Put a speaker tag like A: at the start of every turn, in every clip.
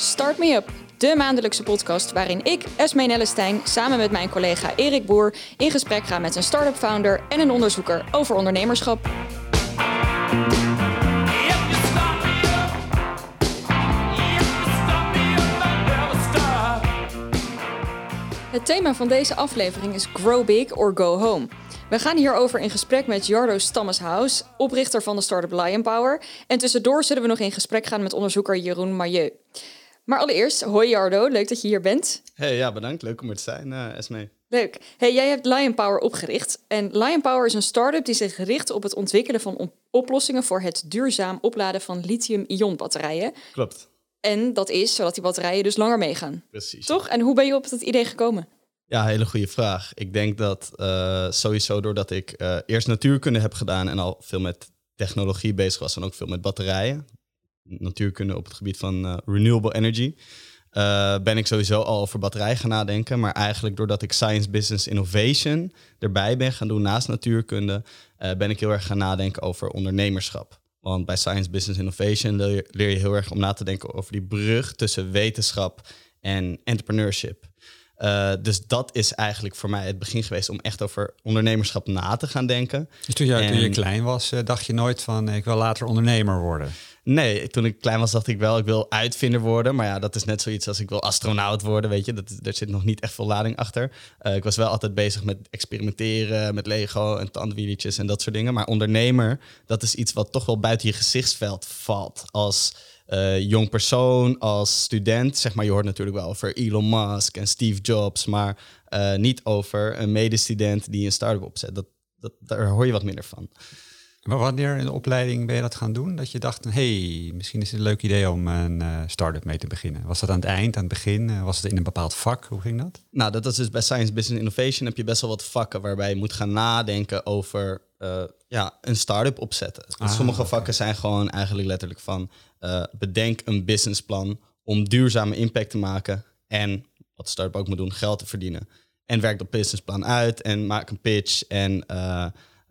A: Start Me Up, de maandelijkse podcast waarin ik, Esme Nellestein, samen met mijn collega Erik Boer in gesprek ga met een start-up founder en een onderzoeker over ondernemerschap. Het thema van deze aflevering is Grow Big or Go Home. We gaan hierover in gesprek met Jardo Stammershaus, oprichter van de startup Lion Power. En tussendoor zullen we nog in gesprek gaan met onderzoeker Jeroen Mailleu. Maar allereerst, hoi Jardo, leuk dat je hier bent.
B: Hey, ja, bedankt. Leuk om er te zijn, uh, Esme.
A: Leuk. Hey, jij hebt Lion Power opgericht. En Lion Power is een start-up die zich richt op het ontwikkelen van oplossingen voor het duurzaam opladen van lithium-ion batterijen.
B: Klopt.
A: En dat is zodat die batterijen dus langer meegaan.
B: Precies.
A: Toch? En hoe ben je op dat idee gekomen?
B: Ja, hele goede vraag. Ik denk dat uh, sowieso doordat ik uh, eerst natuurkunde heb gedaan en al veel met technologie bezig was en ook veel met batterijen, natuurkunde op het gebied van uh, renewable energy, ben ik sowieso al over batterij gaan nadenken. Maar eigenlijk doordat ik science, business, innovation erbij ben gaan doen naast natuurkunde, ben ik heel erg gaan nadenken over ondernemerschap. Want bij science, business, innovation leer je, leer je heel erg om na te denken over die brug tussen wetenschap en entrepreneurship. Uh, dus dat is eigenlijk voor mij het begin geweest om echt over ondernemerschap na te gaan denken.
C: Dus toen, jij, en, toen je klein was, dacht je nooit van ik wil later ondernemer worden?
B: Nee, toen ik klein was dacht ik wel ik wil uitvinder worden. Maar ja, dat is net zoiets als ik wil astronaut worden, weet je. Dat, er zit nog niet echt veel lading achter. Uh, ik was wel altijd bezig met experimenteren, met Lego en tandwieletjes en dat soort dingen. Maar ondernemer, dat is iets wat toch wel buiten je gezichtsveld valt als uh, jong persoon, als student, zeg maar, je hoort natuurlijk wel over Elon Musk en Steve Jobs, maar uh, niet over een medestudent die een start-up opzet. Dat, dat, daar hoor je wat minder van.
C: Maar wanneer in de opleiding ben je dat gaan doen? Dat je dacht, hey, misschien is het een leuk idee om een uh, start-up mee te beginnen. Was dat aan het eind, aan het begin? Was het in een bepaald vak? Hoe ging dat?
B: Nou, dat is dus bij Science, Business Innovation heb je best wel wat vakken waarbij je moet gaan nadenken over uh, ja, een start-up opzetten. Dus ah, sommige okay. vakken zijn gewoon eigenlijk letterlijk van bedenk een businessplan om duurzame impact te maken en wat de start-up ook moet doen, geld te verdienen. En werk dat businessplan uit en maak een pitch en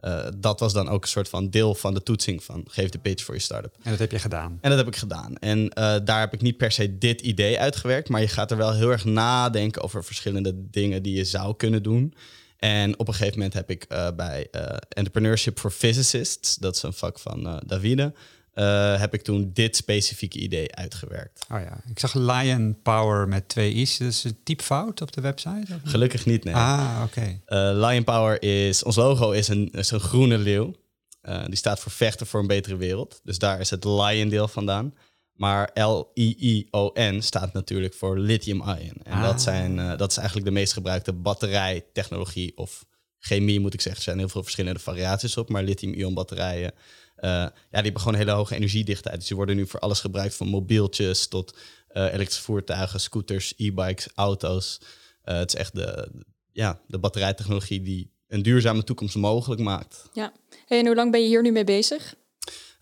B: uh, uh, dat was dan ook een soort van deel van de toetsing van geef de pitch voor je start-up.
C: En dat heb je gedaan?
B: En dat heb ik gedaan. En uh, daar heb ik niet per se dit idee uitgewerkt, maar je gaat er wel heel erg nadenken over verschillende dingen die je zou kunnen doen. En op een gegeven moment heb ik uh, bij Entrepreneurship for Physicists, dat is een vak van Davide, uh, heb ik toen dit specifieke idee uitgewerkt.
C: Oh ja, ik zag Lion Power met twee i's. Dat is een typfout op de website? Of
B: Gelukkig niet, nee.
C: Ah, oké.
B: Okay. Uh, Lion Power is, ons logo is een, is een groene leeuw. Uh, die staat voor vechten voor een betere wereld. Dus daar is het Lion deel vandaan. Maar L-I-I-O-N staat natuurlijk voor lithium-ion. En ah. dat, zijn, dat is eigenlijk de meest gebruikte batterijtechnologie of chemie, moet ik zeggen. Er zijn heel veel verschillende variaties op, maar lithium-ion batterijen ja, die hebben gewoon hele hoge energiedichtheid. Dus die worden nu voor alles gebruikt, van mobieltjes tot uh, elektrische voertuigen, scooters, e-bikes, auto's. Uh, het is echt de, ja, de batterijtechnologie die een duurzame toekomst mogelijk maakt.
A: Ja, hey, en hoe lang ben je hier nu mee bezig?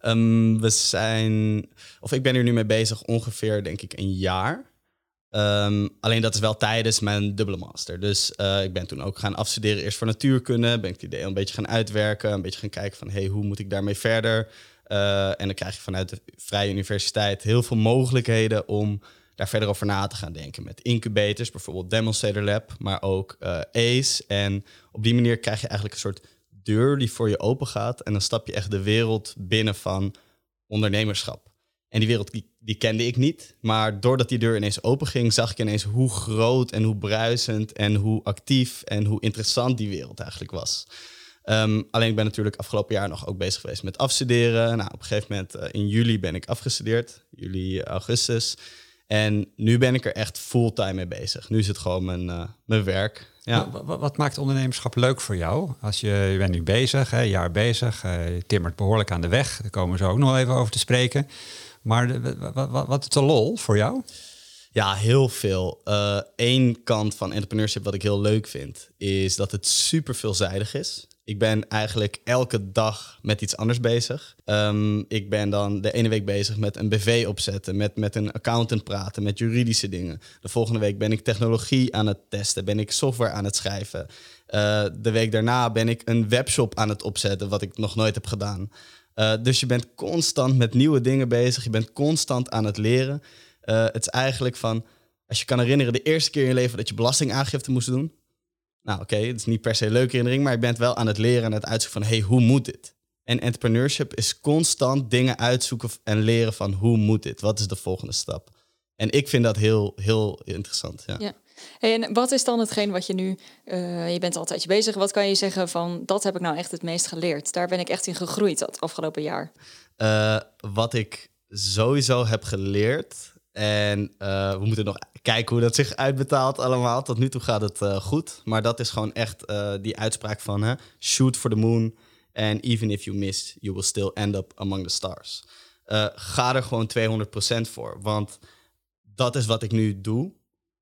B: Um, we zijn, of ik ben hier nu mee bezig ongeveer, denk ik, een jaar. Um, alleen dat is wel tijdens mijn dubbele master. Dus uh, ik ben toen ook gaan afstuderen, eerst voor natuurkunde. Ben ik het idee een beetje gaan uitwerken, een beetje gaan kijken van... hey, hoe moet ik daarmee verder? Uh, en dan krijg je vanuit de Vrije Universiteit heel veel mogelijkheden... om daar verder over na te gaan denken. Met incubators, bijvoorbeeld Demonstrator Lab, maar ook uh, ACE. En op die manier krijg je eigenlijk een soort deur die voor je open gaat... en dan stap je echt de wereld binnen van ondernemerschap. En die wereld die, die, kende ik niet. Maar doordat die deur ineens open ging, zag ik ineens hoe groot en hoe bruisend en hoe actief en hoe interessant die wereld eigenlijk was. Um, alleen ik ben natuurlijk afgelopen jaar nog ook bezig geweest met afstuderen. Nou, op een gegeven moment uh, in juli ben ik afgestudeerd, juli, augustus. En nu ben ik er echt fulltime mee bezig. Nu is het gewoon mijn, uh, mijn werk. Ja.
C: Wat, maakt ondernemerschap leuk voor jou? Als je, je bent nu bezig, een jaar bezig, uh, timmert behoorlijk aan de weg. Daar komen we zo ook nog even over te spreken. Maar wat, wat is de lol voor jou?
B: Ja, heel veel. Eén uh, kant van entrepreneurship wat ik heel leuk vind, is dat het super veelzijdig is. Ik ben eigenlijk elke dag met iets anders bezig. Um, ik ben dan de ene week bezig met een BV opzetten, met, met een accountant praten, met juridische dingen. De volgende week ben ik technologie aan het testen, ben ik software aan het schrijven. Uh, de week daarna ben ik een webshop aan het opzetten, wat ik nog nooit heb gedaan. Uh, dus je bent constant met nieuwe dingen bezig. Je bent constant aan het leren. Uh, het is eigenlijk van, als je kan herinneren, de eerste keer in je leven dat je belastingaangifte moest doen. Nou oké, het is niet per se een leuke herinnering, maar je bent wel aan het leren en het uitzoeken van, hey, hoe moet dit? En entrepreneurship is constant dingen uitzoeken en leren van, hoe moet dit? Wat is de volgende stap? En ik vind dat heel, heel interessant. Ja.
A: ja. En wat is dan hetgeen wat je nu, uh, je bent altijd bezig, wat kan je zeggen van dat heb ik nou echt het meest geleerd? Daar ben ik echt in gegroeid dat afgelopen jaar.
B: Uh, wat ik sowieso heb geleerd, en uh, we moeten nog kijken hoe dat zich uitbetaalt allemaal. Tot nu toe gaat het goed, maar dat is gewoon echt die uitspraak van hè, shoot for the moon. And even if you miss, you will still end up among the stars. ga er gewoon 200% voor, want dat is wat ik nu doe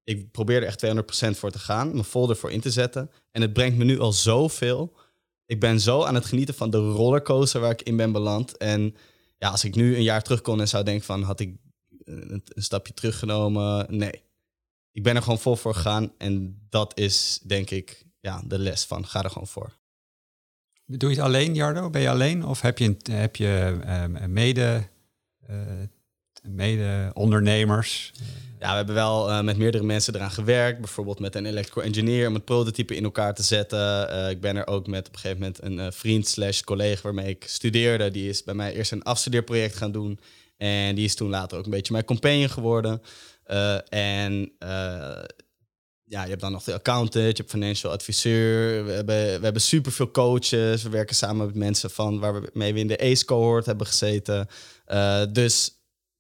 B: ik probeer er echt 200% voor te gaan, mijn folder voor in te zetten. En het brengt me nu al zoveel. Ik ben zo aan het genieten van de rollercoaster waar ik in ben beland. En ja, als ik nu een jaar terug kon en zou denken van, had ik een, een stapje teruggenomen? Nee. Ik ben er gewoon vol voor gegaan. En dat is, denk ik, ja, de les van, ga er gewoon voor.
C: Doe je het alleen, Jardo? Ben je alleen? Of heb je, heb je uh, mede, uh, mede ondernemers?
B: Ja, we hebben wel uh, met meerdere mensen eraan gewerkt. Bijvoorbeeld met een electrical engineer om het prototype in elkaar te zetten. Uh, ik ben er ook met op een gegeven moment een uh, vriend slash collega waarmee ik studeerde. Die is bij mij eerst een afstudeerproject gaan doen. En die is toen later ook een beetje mijn companion geworden. en ja, je hebt dan nog de accountant, je hebt financial adviseur. We hebben, we hebben superveel coaches. We werken samen met mensen van waar we mee in de ACE cohort hebben gezeten. dus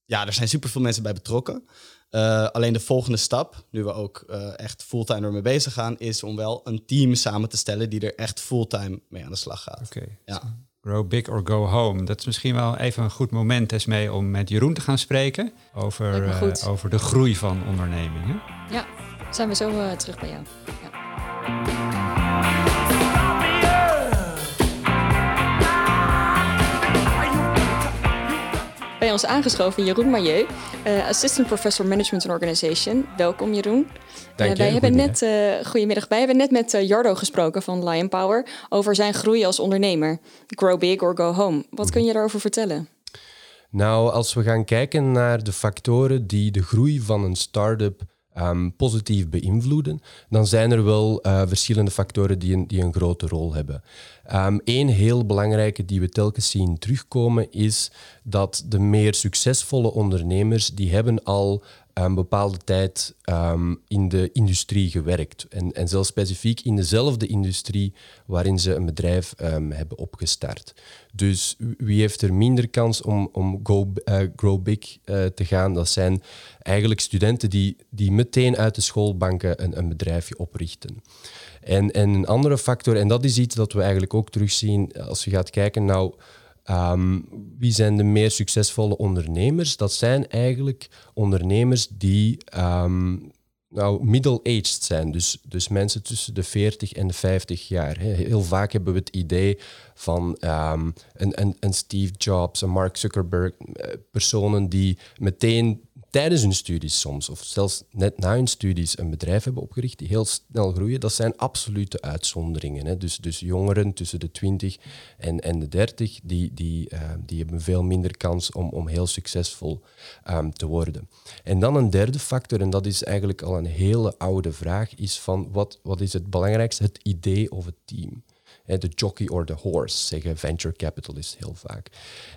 B: ja, er zijn superveel mensen bij betrokken. Uh, alleen de volgende stap, nu we ook uh, echt fulltime ermee bezig gaan, is om wel een team samen te stellen die er echt fulltime mee aan de slag gaat.
C: Oké. Ja. Grow big or go home. Dat is misschien wel even een goed moment mee om met Jeroen te gaan spreken over, uh, over de groei van ondernemingen.
A: Ja, zijn we zo terug bij jou. Ja. Ons aangeschoven Jeroen Mailleu, uh, Assistant Professor Management and Organization. Welkom Jeroen.
D: Dank
A: uh, wij hebben net, uh, goedemiddag, wij hebben net met Jardo gesproken van Lion Power over zijn groei als ondernemer. Grow big or go home. Wat kun je daarover vertellen?
D: Nou, als we gaan kijken naar de factoren die de groei van een start-up um, positief beïnvloeden, dan zijn er wel uh, verschillende factoren die een, die een grote rol hebben. Eén heel belangrijke die we telkens zien terugkomen is dat de meer succesvolle ondernemers die hebben al een bepaalde tijd um, in de industrie gewerkt. En, en zelfs specifiek in dezelfde industrie waarin ze een bedrijf um, hebben opgestart. Dus wie heeft er minder kans om, om go, uh, Grow Big uh, te gaan? Dat zijn eigenlijk studenten die, die meteen uit de schoolbanken een, een bedrijfje oprichten. En, en een andere factor, en dat is iets dat we eigenlijk ook terugzien als je gaat kijken, nou Um, wie zijn de meer succesvolle ondernemers? Dat zijn eigenlijk ondernemers die um, nou, middle-aged zijn. Dus, dus mensen tussen de 40 en de 50 jaar. Heel vaak hebben we het idee van um, een, een, een Steve Jobs, een Mark Zuckerberg, eh, personen die meteen tijdens hun studies soms, of zelfs net na hun studies, een bedrijf hebben opgericht die heel snel groeien, dat zijn absolute uitzonderingen. Hè. Dus, dus jongeren tussen de 20 en, en de 30, die, die, uh, die hebben veel minder kans om, om heel succesvol um, te worden. En dan een derde factor, en dat is eigenlijk al een hele oude vraag, is van wat, wat is het belangrijkste, het idee of het team? De jockey or the horse, zeggen venture capitalists heel vaak.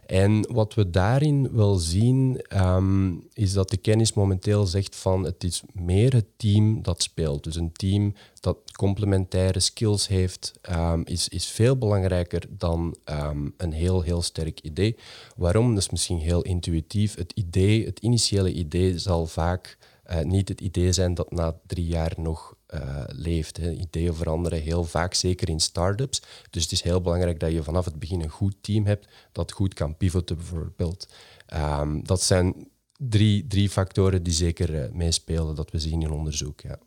D: En wat we daarin wel zien, um, is dat de kennis momenteel zegt van het is meer het team dat speelt. Dus een team dat complementaire skills heeft, um, is, is veel belangrijker dan um, een heel, heel sterk idee. Waarom? Dat is misschien heel intuïtief. Het idee, het initiële idee zal vaak uh, niet het idee zijn dat na drie jaar nog uh, leeft. Hè. Ideeën veranderen heel vaak, zeker in start-ups. Dus het is heel belangrijk dat je vanaf het begin een goed team hebt dat goed kan pivoten bijvoorbeeld. Um, dat zijn drie, drie factoren die zeker uh, meespelen dat we zien in onderzoek. Ja.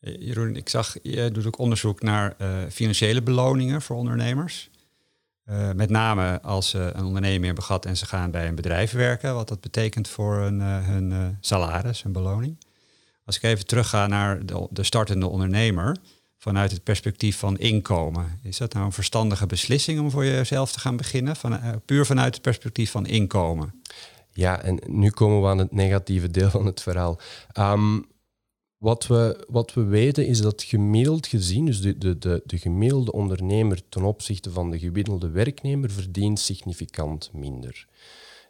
C: Jeroen, ik zag, je doet ook onderzoek naar financiële beloningen voor ondernemers. met name als ze een onderneming hebben gehad en ze gaan bij een bedrijf werken, wat dat betekent voor hun, hun salaris en beloning. Als ik even terugga naar de, de startende ondernemer, vanuit het perspectief van inkomen. Is dat nou een verstandige beslissing om voor jezelf te gaan beginnen? Uh, puur vanuit het perspectief van inkomen?
D: Ja, en nu komen we aan het negatieve deel van het verhaal. Ehm, wat, we, wat we weten is dat gemiddeld gezien, dus de, de, de, de gemiddelde ondernemer ten opzichte van de gemiddelde werknemer verdient significant minder.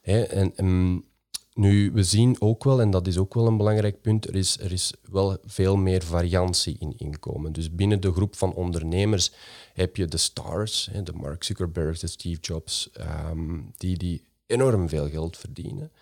D: En, en nu, we zien ook wel, en dat is ook wel een belangrijk punt, er is, er is wel veel meer variantie in inkomen. Dus binnen de groep van ondernemers heb je de stars, de Mark Zuckerberg, de Steve Jobs, ehm, die, die enorm veel geld verdienen.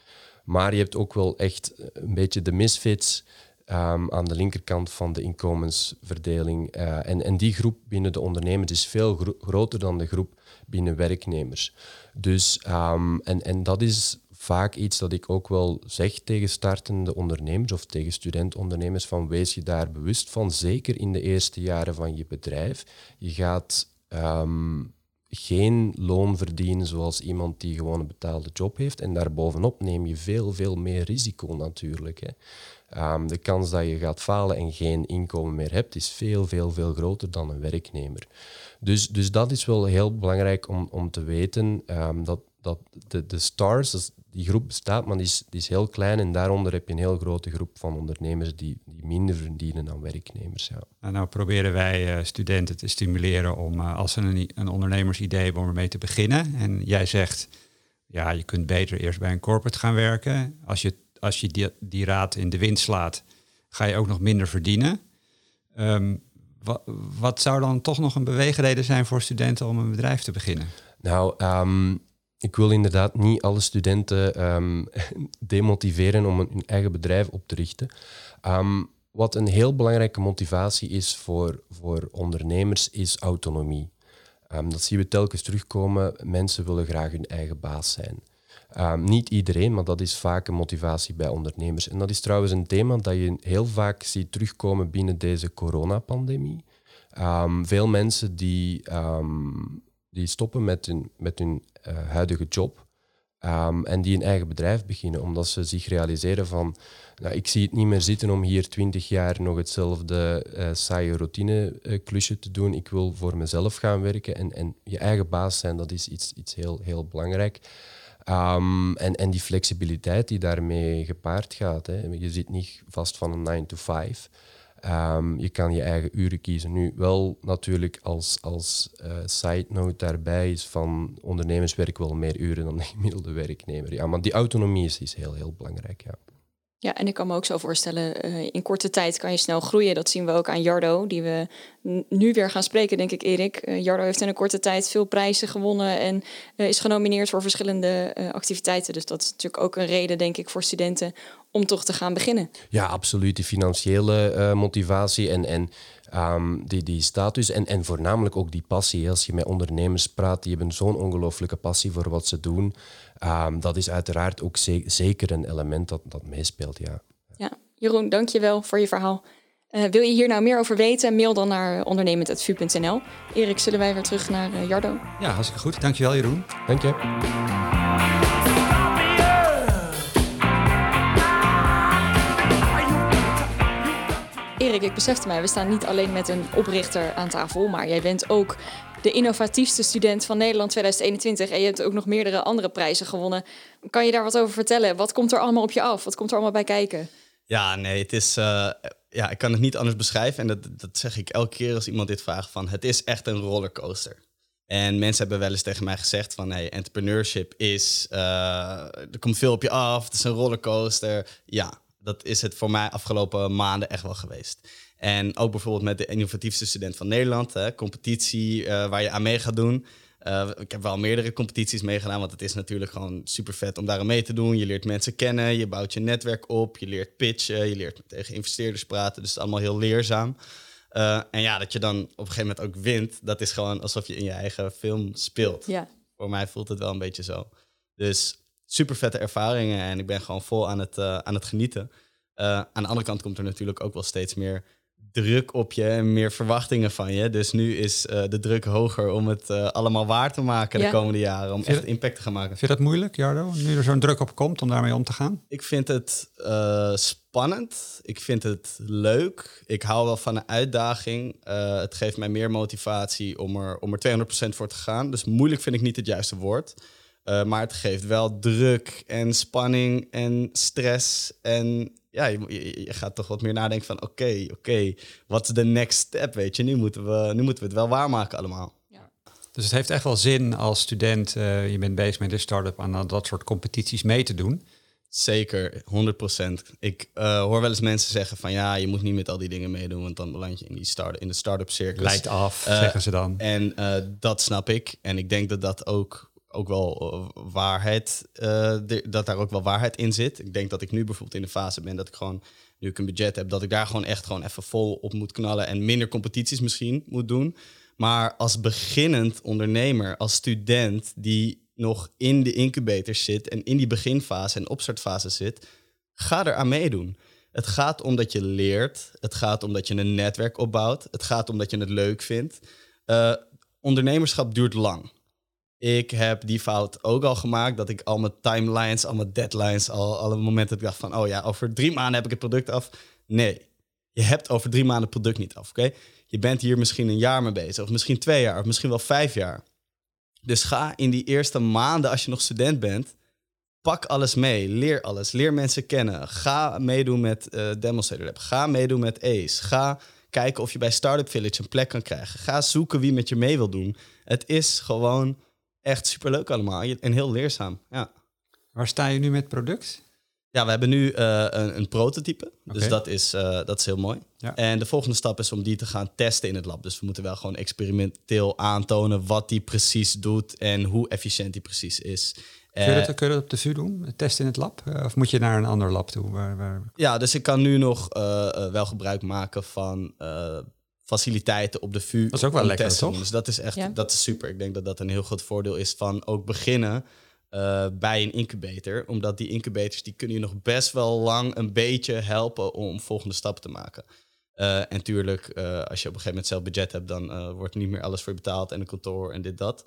D: Maar je hebt ook wel echt een beetje de misfits um, aan de linkerkant van de inkomensverdeling. Uh, en, en die groep binnen de ondernemers is veel groter dan de groep binnen werknemers. Dus, um, en, en dat is vaak iets dat ik ook wel zeg tegen startende ondernemers of tegen studentondernemers van wees je daar bewust van, zeker in de eerste jaren van je bedrijf. Je gaat um, geen loon verdienen zoals iemand die gewoon een betaalde job heeft en daarbovenop neem je veel, veel meer risico natuurlijk. Hè. Um, de kans dat je gaat falen en geen inkomen meer hebt, is veel, veel, veel groter dan een werknemer. Dus, dus dat is wel heel belangrijk om, om te weten um, dat, dat de, de stars, die groep bestaat, maar die is, die is heel klein en daaronder heb je een heel grote groep van ondernemers die, die minder verdienen dan werknemers. Ja.
C: Nou, nou proberen wij uh, studenten te stimuleren om, uh, als ze een, een ondernemersidee hebben, om ermee te beginnen. En jij zegt, ja, je kunt beter eerst bij een corporate gaan werken. Als je, als je die, die raad in de wind slaat, ga je ook nog minder verdienen. Um, wat, wat zou dan toch nog een beweegreden zijn voor studenten om een bedrijf te beginnen?
D: Nou, um, ik wil inderdaad niet alle studenten um, demotiveren om hun eigen bedrijf op te richten. Um, wat een heel belangrijke motivatie is voor, voor ondernemers, is autonomie. Um, dat zien we telkens terugkomen. Mensen willen graag hun eigen baas zijn. niet iedereen, maar dat is vaak een motivatie bij ondernemers. En dat is trouwens een thema dat je heel vaak ziet terugkomen binnen deze coronapandemie. veel mensen die die stoppen met hun, met hun huidige job um, en die een eigen bedrijf beginnen, omdat ze zich realiseren van, nou, ik zie het niet meer zitten om hier twintig jaar nog hetzelfde uh, saaie routine uh, klusje te doen. Ik wil voor mezelf gaan werken en, en je eigen baas zijn, dat is iets, iets heel, heel belangrijk. Um, en, en die flexibiliteit die daarmee gepaard gaat. Hè. Je zit niet vast van een 9 to 5. Um, je kan je eigen uren kiezen. Nu wel natuurlijk als, als uh, side note daarbij is van ondernemers werken wel meer uren dan de gemiddelde werknemer. Ja, maar die autonomie is, is heel, heel belangrijk. Ja.
A: Ja, en ik kan me ook zo voorstellen, uh, in korte tijd kan je snel groeien. Dat zien we ook aan Jardo, die we nu weer gaan spreken, denk ik, Erik. Uh, Jardo heeft in een korte tijd veel prijzen gewonnen en uh, is genomineerd voor verschillende activiteiten. Dus dat is natuurlijk ook een reden, denk ik, voor studenten om toch te gaan beginnen.
D: Ja, absoluut. Die financiële motivatie en, en um, die, die status en, en voornamelijk ook die passie. Als je met ondernemers praat, die hebben zo'n ongelooflijke passie voor wat ze doen. Um, dat is uiteraard ook ze zeker een element dat, dat meespeelt, ja.
A: Ja, Jeroen, dank je wel voor je verhaal. Uh, wil je hier nou meer over weten? Mail dan naar ondernemend.vu.nl. Erik, zullen wij weer terug naar uh, Jardo?
C: Ja, hartstikke goed. Dankjewel, Jeroen.
D: Dank je.
A: Ik besefte mij, we staan niet alleen met een oprichter aan tafel, maar jij bent ook de innovatiefste student van Nederland 2021 en je hebt ook nog meerdere andere prijzen gewonnen. Kan je daar wat over vertellen? Wat komt er allemaal op je af? Wat komt er allemaal bij kijken?
B: Ja, nee, het is. Uh, ja, ik kan het niet anders beschrijven. En dat, dat zeg ik elke keer als iemand dit vraagt: van het is echt een rollercoaster. En mensen hebben wel eens tegen mij gezegd van hey, entrepreneurship is, uh, er komt veel op je af, het is een rollercoaster. Ja, dat is het voor mij afgelopen maanden echt wel geweest. En ook bijvoorbeeld met de innovatiefste student van Nederland, hè, competitie uh, waar je aan mee gaat doen. Uh, ik heb wel meerdere competities meegedaan, want het is natuurlijk gewoon super vet om daar aan mee te doen. Je leert mensen kennen, je bouwt je netwerk op, je leert pitchen, je leert tegen investeerders praten. Dus het is allemaal heel leerzaam. Uh, en ja, dat je dan op een gegeven moment ook wint, dat is gewoon alsof je in je eigen film speelt. Ja. Voor mij voelt het wel een beetje zo. Dus super vette ervaringen en ik ben gewoon vol aan het, uh, aan het genieten. aan de andere kant komt er natuurlijk ook wel steeds meer druk op je en meer verwachtingen van je. Dus nu is uh, de druk hoger om het uh, allemaal waar te maken de komende jaren. Om echt impact te gaan maken.
C: Vind je dat moeilijk, Jardo? Nu er zo'n druk op komt om daarmee om te gaan?
B: Ik vind het uh, spannend. Ik vind het leuk. Ik hou wel van een uitdaging. het geeft mij meer motivatie om er, om er 200% voor te gaan. Dus moeilijk vind ik niet het juiste woord. Uh, maar het geeft wel druk en spanning en stress. En ja, je, je, gaat toch wat meer nadenken van... oké, oké, wat is de next step, weet je? Nu moeten, we, nu moeten we het wel waarmaken allemaal. Ja.
C: Dus het heeft echt wel zin als student... Uh, je bent bezig met een start-up aan dat soort competities mee te doen...
B: Zeker, 100%. Ik uh, hoor wel eens mensen zeggen van ja, je moet niet met al die dingen meedoen, want dan beland je in, die start in de start-up circus.
C: Leidt af, uh, zeggen ze dan.
B: En uh, dat snap ik. En ik denk dat dat ook, ook wel waarheid, de, dat daar ook wel waarheid in zit. Ik denk dat ik nu bijvoorbeeld in de fase ben dat ik gewoon, nu ik een budget heb, dat ik daar gewoon echt gewoon even vol op moet knallen en minder competities misschien moet doen. Maar als beginnend ondernemer, als student die nog in de incubator zit en in die beginfase en opstartfase zit, ga er aan meedoen. Het gaat om dat je leert. Het gaat om dat je een netwerk opbouwt. Het gaat om dat je het leuk vindt. Uh, ondernemerschap duurt lang. Ik heb die fout ook al gemaakt, dat ik al mijn timelines, al mijn deadlines, al alle momenten dacht van, oh ja, over drie maanden heb ik het product af. Nee, je hebt over drie maanden het product niet af, oké? Je bent hier misschien een jaar mee bezig, of misschien twee jaar, of misschien wel vijf jaar. Dus ga in die eerste maanden, als je nog student bent, pak alles mee. Leer alles. Leer mensen kennen. Ga meedoen met uh, Demonstrator Lab. Ga meedoen met ACE. Ga kijken of je bij Startup Village een plek kan krijgen. Ga zoeken wie met je mee wil doen. Het is gewoon echt superleuk allemaal en heel leerzaam. Ja.
C: Waar sta je nu met product?
B: Ja, we hebben nu uh, een, een, prototype. Dus dat is, uh, dat is heel mooi. Ja. En de volgende stap is om die te gaan testen in het lab. Dus we moeten wel gewoon experimenteel aantonen wat die precies doet en hoe efficiënt die precies is.
C: Kun je, dat, kun je dat op de VU doen, testen in het lab? Of moet je naar een ander lab toe? Waar, waar...
B: Ja, dus ik kan nu nog wel gebruik maken van faciliteiten op de VU.
C: Dat is ook wel lekker, testen. toch?
B: Dus dat is echt ja. dat is super. Ik denk dat dat een heel groot voordeel is van ook beginnen uh, bij een incubator. Omdat die incubators die kunnen je nog best wel lang een beetje helpen om volgende stappen te maken. Uh, en tuurlijk, uh, als je op een gegeven moment zelf budget hebt, dan wordt niet meer alles voor je betaald en een kantoor en dit, dat.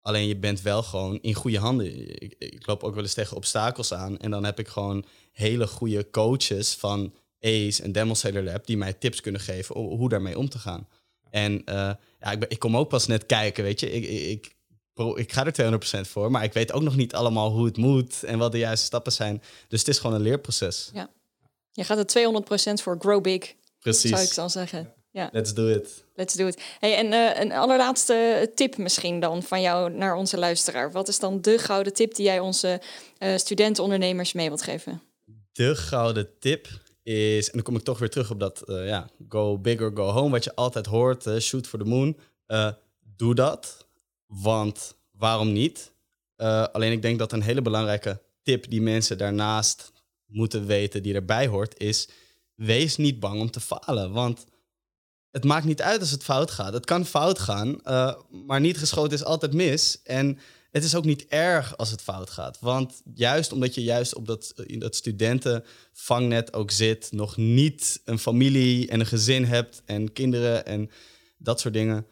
B: Alleen je bent wel gewoon in goede handen. Ik, ik, loop ook wel eens tegen obstakels aan. En dan heb ik gewoon hele goede coaches van ACE en Demonstrator Lab die mij tips kunnen geven hoe, hoe daarmee om te gaan. En ja, ik, ben, ik, kom ook pas net kijken, weet je. Ik, ik, ik ga er 200% voor, maar ik weet ook nog niet allemaal hoe het moet en wat de juiste stappen zijn. Dus het is gewoon een leerproces.
A: Ja. Je gaat er 200% voor grow big. Precies. Zou ik dan zeggen. Ja.
B: Let's do it.
A: Let's do it. Hey, en uh, een allerlaatste tip misschien dan van jou naar onze luisteraar. Wat is dan de gouden tip die jij onze uh, studentenondernemers mee wilt geven?
B: De gouden tip is, en dan kom ik toch weer terug op dat uh, ja, go big or go home, wat je altijd hoort, shoot for the moon. doe dat. Want waarom niet? Alleen ik denk dat een hele belangrijke tip die mensen daarnaast moeten weten, die erbij hoort, is: wees niet bang om te falen. Want het maakt niet uit als het fout gaat. Het kan fout gaan, maar niet geschoten is altijd mis. En het is ook niet erg als het fout gaat. Want juist omdat je juist op dat, in dat studentenvangnet ook zit, nog niet een familie en een gezin hebt en kinderen en dat soort dingen,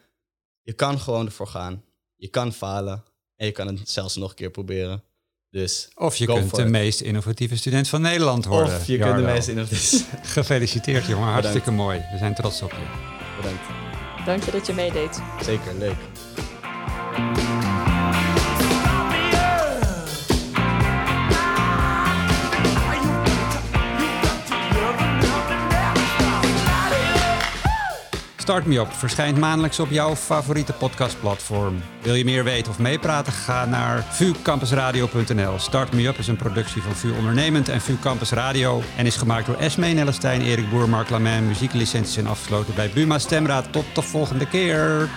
B: je kan gewoon ervoor gaan. Je kan falen en je kan het zelfs nog een keer proberen. Dus
C: of je kunt de meest innovatieve student van Nederland worden.
B: Of je kunt de meest innovatieve.
C: Gefeliciteerd jongen, hartstikke mooi. We zijn trots op je.
B: Bedankt.
A: Dank je dat je meedeed.
B: Zeker, leuk.
C: Start Me Up verschijnt maandelijks op jouw favoriete podcastplatform. Wil je meer weten of meepraten? Ga naar vucampusradio.nl. Start Me Up is een productie van VU Ondernemend en VU Campus Radio... en is gemaakt door Esme Nellestein, Erik Boer, Mark Lamijn. Muzieklicenties zijn afgesloten bij Buma Stemraad. Tot de volgende keer.